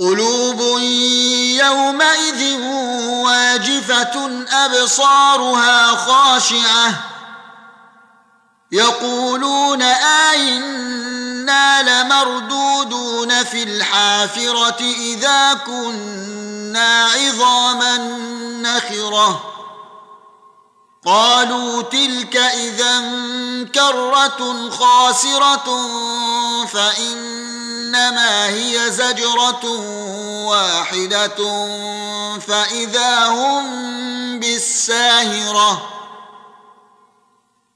قلوب يومئذ واجفة أبصارها خاشعة. يقولون آئنا لمردودون في الحافرة إذا كنا عظاما نخرة. قالوا تلك إذا كرة خاسرة فإن انما هي زجرة واحدة فإذا هم بالساهرة.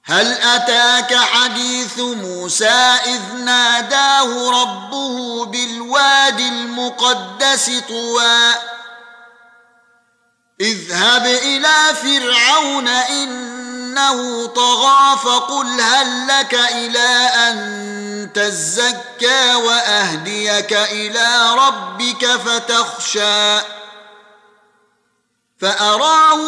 هل أتاك حديث موسى إذ ناداه ربه بالواد المقدس طوى اذهب إلى فرعون إنه طغى فقل هل لك إلى أن تزكى وأهديك إلى ربك فتخشى فأراه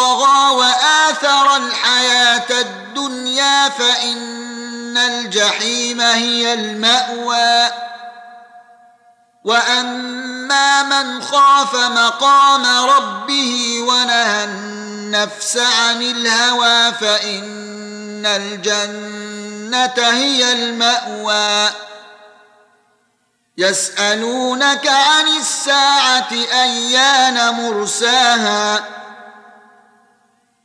طغى وآثر الحياة الدنيا فإن الجحيم هي المأوى. وأما من خاف مقام ربه ونهى النفس عن الهوى فإن الجنة هي المأوى. يسألونك عن الساعة أيان مرساها؟